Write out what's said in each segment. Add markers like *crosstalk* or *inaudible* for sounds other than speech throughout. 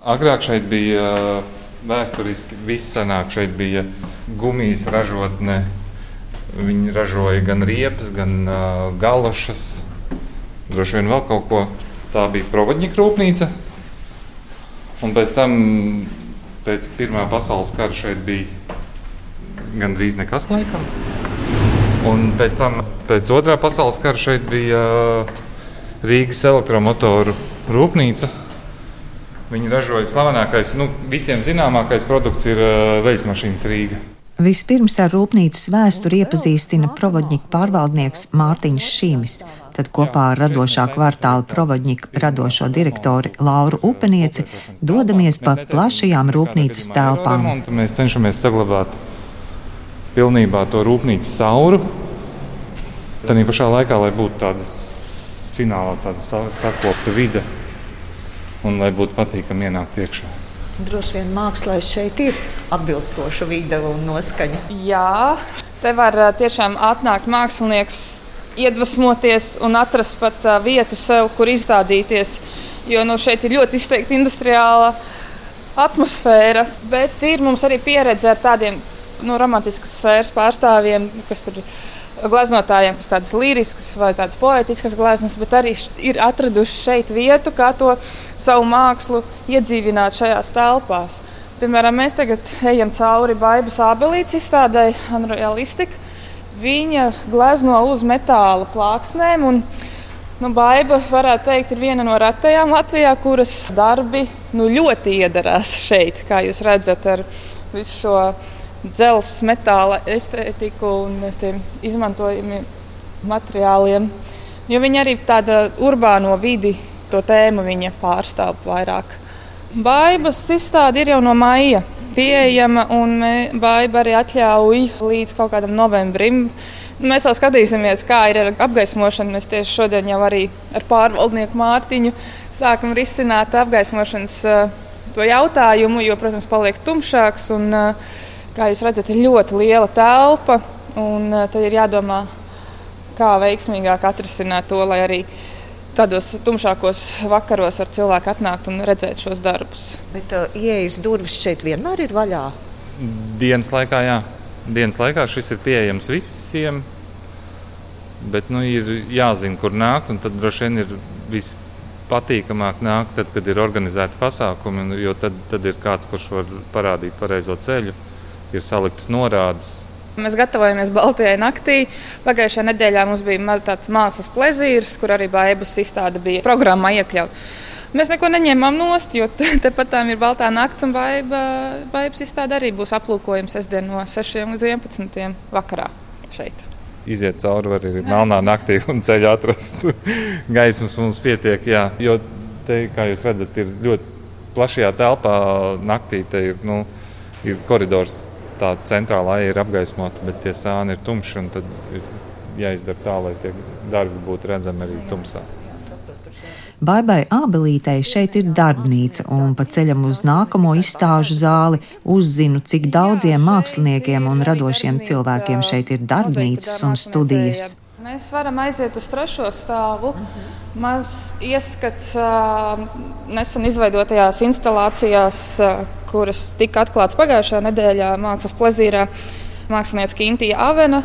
Agrāk šeit bija vēsturiski viss senāk. Šeit bija gumijas ražotne. Viņi ražoja gan riepas, gan uh, galošas, droši vien vēl kaut ko. Tā bija provodņika rūpnīca. Un pēc tam, pēc Pirmā pasaules kara, šeit bija gandrīz nekas laikam. Un pēc tam, pēc Otrā pasaules kara, šeit bija Rīgas elektromotoru rūpnīca. Viņi ražoja slavenākais, nu, visiem zināmākais produkts ir veļas mašīnas Rīga. Vispirms ar rūpnīcas vēsturi iepazīstina provodņika pārvaldnieks Mārtiņš Šīmis. Tad kopā ar radošā kvartāla provodņika radošo direktori Lauru Upenieci dodamies pa plašajām rūpnīcas telpām. Mēs cenšamies saglabāt pilnībā to rūpnīcas sauru. Tā pašā laikā, lai būtu tāda finālā tāda sakopta vide un lai būtu patīkami ienākt iekšā. Droši vien mākslā šeit ir atbilstoša vide un noskaņa. Jā, te var tiešām atnākt mākslinieks, iedvesmoties un atrast pat vietu sev, kur izstādīties. Jo nu, šeit ir ļoti izteikti industriāla atmosfēra, bet ir mums arī pieredze ar tādiem nu, romantiskas sfēras pārstāvjiem, kas tur ir gleznotājiem, kas tādas liriskas vai tādas poetiskas gleznas, bet arī ir atraduši šeit vietu, kā to savu mākslu iedzīvināt šajās telpās. Piemēram, mēs tagad ejam cauri Baibas abelītes izstādē, Unrealistika. Viņa glezno uz metāla plāksnēm. Un, nu, Baiba, varētu teikt, ir viena no retajām Latvijā, kuras darbi nu, ļoti iedarās šeit, kā jūs redzat, ar visu šo dzelzceļa, metāla estētiku un izmantojamiem materiāliem. Jo viņa arī tāda urbāno vidi, to tēmu viņa pārstāv vairāk. Baibas izstāde ir jau no maija pieejama, un Baiba arī atļauj līdz kaut kādam novembrim. Mēs vēl skatīsimies, kā ir ar apgaismošanu. Mēs tieši šodien jau arī ar pārvaldnieku Mārtiņu sākam risināt apgaismošanas uh, jautājumu, jo, protams, paliek tumšāks. Un, uh, Kā jūs redzat, ir ļoti liela telpa, un eh, tad ir jādomā, kā veiksmīgāk atrisināt to, lai arī tādos tumšākos vakaros ar cilvēku atnākt un redzēt šos darbus. Bet uh, ieejas durvis šeit vienmēr ir vaļā. Dienas laikā, jā. Dienas laikā šis ir pieejams visiem, bet nu, ir jāzina, kur nākt. Tad droši vien ir vispatīkamāk nākt, tad, kad ir organizēti pasākumi, jo tad, tad ir kāds, kurš var parādīt pareizo ceļu ir saliktas norādes. Mēs gatavojamies Baltijai naktī. Pagājušajā nedēļā mums bija tāds mākslas plezīrs, kur arī Bābas izstāde bija programmā iekļauta. Mēs neko neņēmām nost, jo *laughs* tepat tā ir Baltā nakts, un Bābas izstāde arī būs aplūkojama sestdien no 6 līdz 11 vakarā šeit. Iziet cauri var arī melnā naktī un ceļā atrast *laughs* gaismas mums pietiek. Jā. Jo te, kā jūs redzat, ir ļoti plašajā telpā naktī. Te ir, nu, ir koridors tā centrālā ir apgaismota, bet tie sāni ir tumši. Tad ir jāizdara tā, lai tie darbi būtu redzami arī tumsā. Baibai Ābelītei šeit ir darbnīca, un pa ceļam uz nākamo izstāžu zāli uzzinu, cik daudziem māksliniekiem un radošiem cilvēkiem šeit ir darbnīcas un studijas. Mēs varam aiziet uz trešo stāvu. Maz ieskats nesen izveidotajās instalācijās, kuras tika atklātas pagājušajā nedēļā Mākslas plezīrā. Mākslinieca Kintija Avena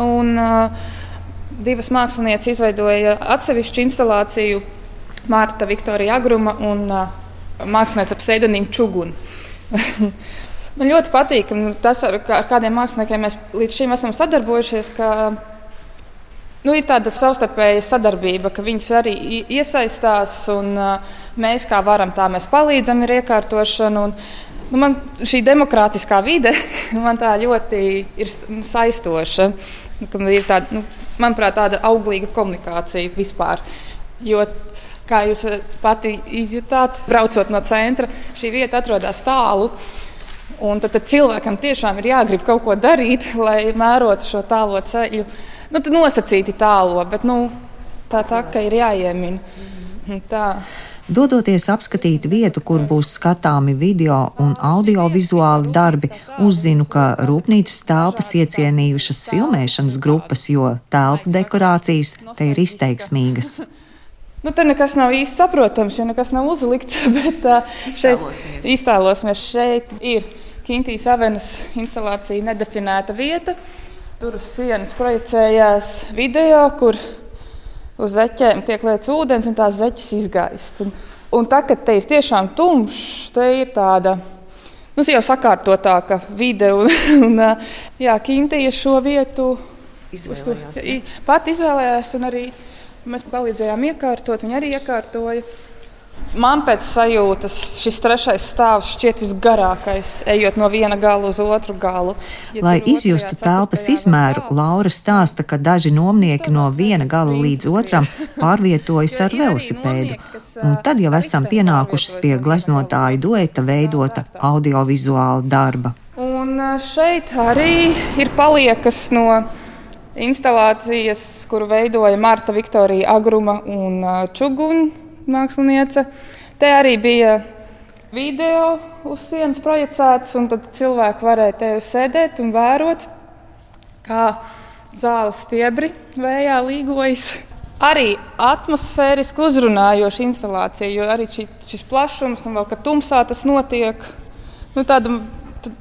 un uh, divas mākslinieces izveidoja atsevišķu instalāciju Mārta Viktorija Agruma un uh, mākslinieca ar pseidonīmu Čugunu. *laughs* Man ļoti patīk tas, ar, ar kādiem māksliniekiem mēs līdz šim esam sadarbojušies. Ka, Nu, ir tāda savstarpēja sadarbība, ka viņas arī iesaistās, un mēs kā varam, tā mēs palīdzam ar iekārtošanu. Un, nu, man šī demokrātiskā vide *laughs* man tā ļoti ir saistoša. Ir tāda, nu, manuprāt, tāda auglīga komunikācija vispār. Jo, kā jūs pati izjutāt, braucot no centra, šī vieta atrodas tālu. Un tad, tad cilvēkam tiešām ir jāgrib kaut ko darīt, *laughs* lai mērotu šo tālo ceļu nu, nosacīti tālo, bet nu, tā tā kā ir jāiemina. Tā. Dodoties apskatīt vietu, kur būs skatāmi video un audiovizuāli darbi, uzzinu, ka rūpnīcas telpas iecienījušas filmēšanas grupas, jo telpu dekorācijas te ir izteiksmīgas. *laughs* Nu, te nekas nav īsti saprotams, ja nekas nav uzlikts. *laughs* Bet uh, šeit iztēlosimies, šeit ir Kintīs avenas instalācija nedefinēta vieta. Tur uz sienas projicējās video, kur uz zeķēm tiek lietas ūdens un tās zeķes izgaist. Un, un tā, kad te ir tiešām tumšs, te ir tāda. Nu, jau sakārtotāka vide, un, *laughs* un jā, Kintija šo vietu izvēlējās. Uz, pat izvēlējās, un arī mēs palīdzējām iekārtot, viņa arī iekārtoja. Man pēc sajūtas šis trešais stāvs šķiet visgarākais, ejot no viena gala uz otru galu. Ja Lai izjustu telpas izmēru, Laura stāsta, ka daži nomnieki no viena gala līdz otram pārvietojas ar velosipēdu. Un tad jau esam pienākušas pie gleznotāju dueta veidota audiovizuāla darba. Un šeit arī ir paliekas no instalācijas, kuru veidoja Marta Viktorija Agruma un Čuguņa māksliniece. Te arī bija video uz sienas projicēts, un tad cilvēki varēja te sēdēt un vērot, kā zāles stiebri vējā līgojas. Arī atmosfēriski uzrunājoša instalācija, jo arī šī, šis plašums un vēl, ka tumsā tas notiek. Nu, tāda,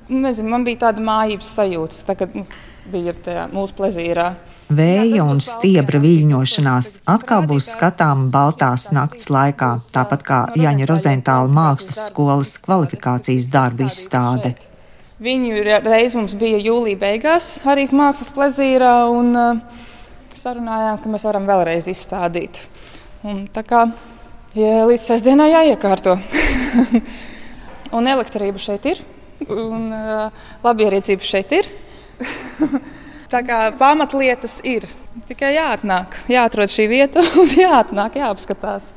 nezinu, man bija tāda mājības sajūta, tā, kad nu, bija tajā mūsu plezīrā. Vēja un stiebra viļņošanās atkal būs skatāma Baltās nakts laikā, tāpat kā Jaņa Rozentāla mākslas skolas kvalifikācijas darbu izstāde. Viņu reiz mums bija jūlija beigās, arī mākslas plezīrā, un uh, sarunājām, ka mēs varam vēlreiz izstādīt. Un, tā kā ja līdz sestdienai jāiekārto. *laughs* un elektrība šeit ir, un uh, labierīcība šeit ir. *laughs* Tā kā pamatlietas ir tikai jāatnāk, jāatrod šī vieta *laughs* un jāatnāk, jāapskatās.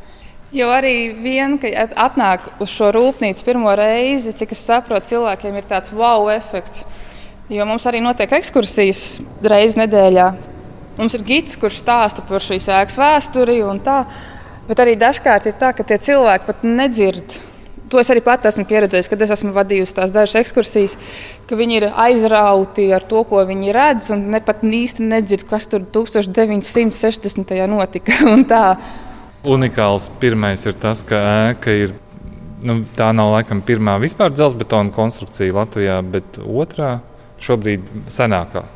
Jo arī vien, ka atnāk uz šo rūpnīcu pirmo reizi, cik es saprotu, cilvēkiem ir tāds wow efekts. Jo mums arī notiek ekskursijas reizes nedēļā. Mums ir gids, kurš stāsta par šīs ēkas vēsturi un tā. Bet arī dažkārt ir tā, ka tie cilvēki pat nedzird To es arī pats esmu pieredzējis, kad es esmu vadījusi tās dažas ekskursijas, ka viņi ir aizrauti ar to, ko viņi redz, un ne pat īsti nedzird, kas tur 1960. notika. *laughs* Unikāls pirmais ir tas, ka ēka ir. Nu, tā nav laikam pirmā vispār dzelzbetona konstrukcija Latvijā, bet otrā šobrīd senākā.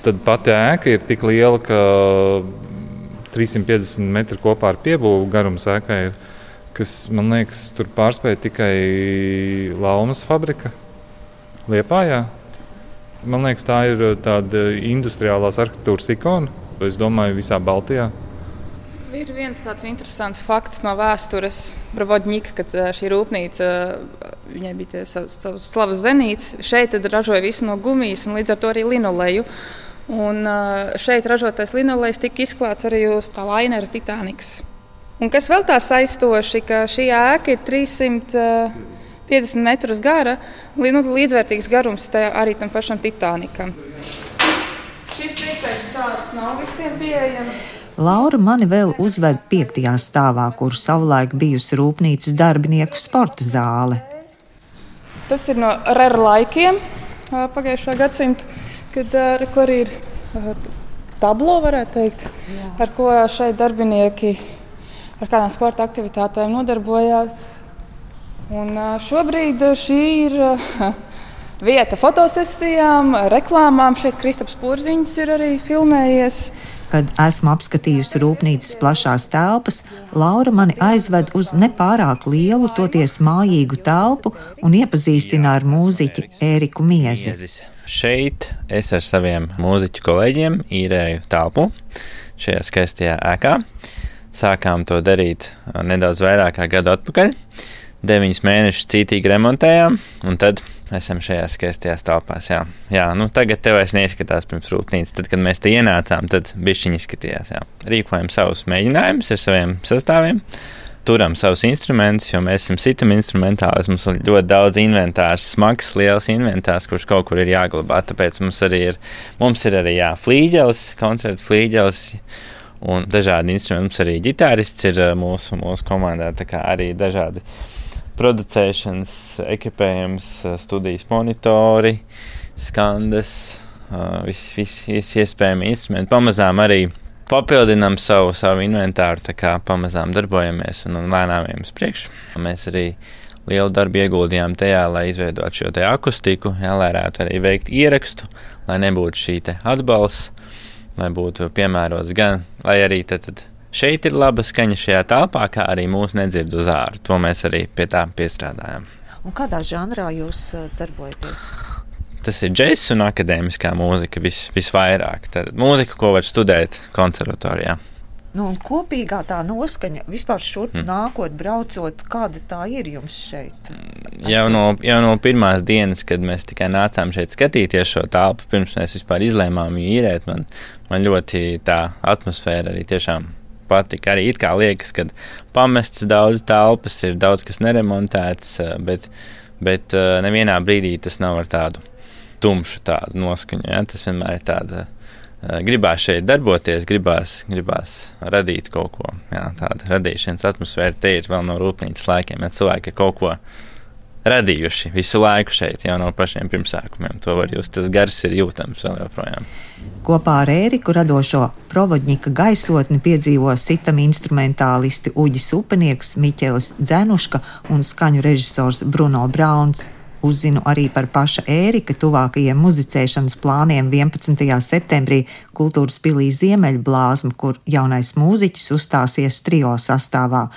Tad pati ēka ir tik liela, ka 350 metru kopā ar piebūvi garums ēkai ir kas man liekas, tur pārspēja tikai Laumas fabrika Liepājā. Man liekas, tā ir tāda industriālās arhitektūras ikona. Es domāju, visā Baltijā. Ir viens tāds interesants fakts no vēstures par Vodņiku, kad šī rūpnīca, viņai bija savs slavas zenīts. Šeit ražoja visu no gumijas un līdz ar to arī linoleju. Un šeit ražotais linolejs tika izklāts arī uz tā lainera Titanikas. Un kas vēl tā saistoši, ka šī ēka ir 350 metrus gara, nu, līdzvērtīgs garums arī tam pašam Titanikam. Šis piektais stāsts nav visiem pieejams. Laura mani vēl uzved piektajā stāvā, kur savulaik bijusi rūpnīcas darbinieku sporta zāle. Tas ir no RR laikiem, pagājušā gadsimta, kad arī ir tablo, varētu teikt, Jā. ar ko šeit darbinieki ar kādām sporta aktivitātēm nodarbojās. Un šobrīd šī ir *laughs* vieta fotosesijām, reklāmām. Šeit Kristaps Porziņš ir arī filmējies. Kad esmu apskatījusi rūpnīcas plašās telpas, Laura mani aizved uz nepārāk lielu, toties mājīgu telpu un iepazīstina ar mūziķi Ēriku Miezi. Šeit es ar saviem mūziķu kolēģiem īrēju telpu šajā skaistajā ēkā. Sākām to darīt nedaudz vairāk kā gadu atpakaļ. Deviņus mēnešus cītīgi remontējām, un tad esam šajās skaistajās telpās. Jā, jā nu tagad te vairs neizskatās pirms rūpnīcas. Tad, kad mēs te ienācām, tad bišķiņi izskatījās. Jā. Rīkojam savus mēģinājumus ar saviem sastāviem turam savus instrumentus, jo mēs esam sitam instrumentāli. Mums ir ļoti daudz inventārs, smags, liels inventārs, kurš kaut kur ir jāglabā. Tāpēc mums arī ir, mums ir arī jā, flīģelis, koncerta flīģelis un dažādi instrumenti. Mums arī ģitārists ir mūsu, mūsu komandā, tā kā arī dažādi producēšanas ekipējums, studijas monitori, skandas, visi vis, vis iespējami instrumenti. Pamazām arī papildinām savu, savu inventāru, tā kā pamazām darbojamies un, un lēnām ejam uz priekšu. Mēs arī lielu darbu ieguldījām tajā, lai izveidotu šo akustiku, jā, lai varētu arī veikt ierakstu, lai nebūtu šī atbalsts, lai būtu piemērots gan, lai arī tad, tad šeit ir laba skaņa šajā telpā, kā arī mūsu nedzird uz ārā. To mēs arī pie tā piestrādājam. Un kādā žanrā jūs uh, darbojaties? Tas ir džeks un akadēmiskā mūzika vis, visvairāk. Tad mūzika, ko var studēt konservatorijā. Nu, kopīgā tā noskaņa, vispār šurp mm. nākot, braucot, kāda tā ir jums šeit? Jau no, jau no pirmās dienas, kad mēs tikai nācām šeit skatīties šo telpu, pirms mēs vispār izlēmām īrēt, man, man ļoti tā atmosfēra arī tiešām patika. Arī it kā liekas, ka pamests daudz telpas, ir daudz kas neremontēts, eh, bet, bet eh, nevienā brīdī tas nav ar tādu tumšu tādu noskaņu. Ja? Tas vienmēr ir tāds. Eh, gribās šeit darboties, gribās, gribās radīt kaut ko tādu. Tāda radīšanas atmosfēra te ir vēl no rūpnīcas laikiem, ja cilvēki ir kaut ko radījuši visu laiku šeit, jau no pašiem pirmsākumiem. To var just, tas gars ir jūtams vēl joprojām. Kopā ar Ēriku radošo provodņika gaisotni piedzīvo sitam instrumentālisti Uģis Upenieks, Miķelis Dzenuška un skaņu režisors Bruno Brauns. Uzzinu arī par paša Ērika tuvākajiem muzicēšanas plāniem 11. septembrī Kultūras pilī Ziemeļblāzma, kur jaunais mūziķis uzstāsies trio sastāvā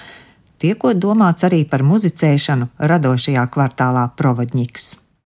tiekot domāts arī par muzicēšanu radošajā kvartālā Provadņiks.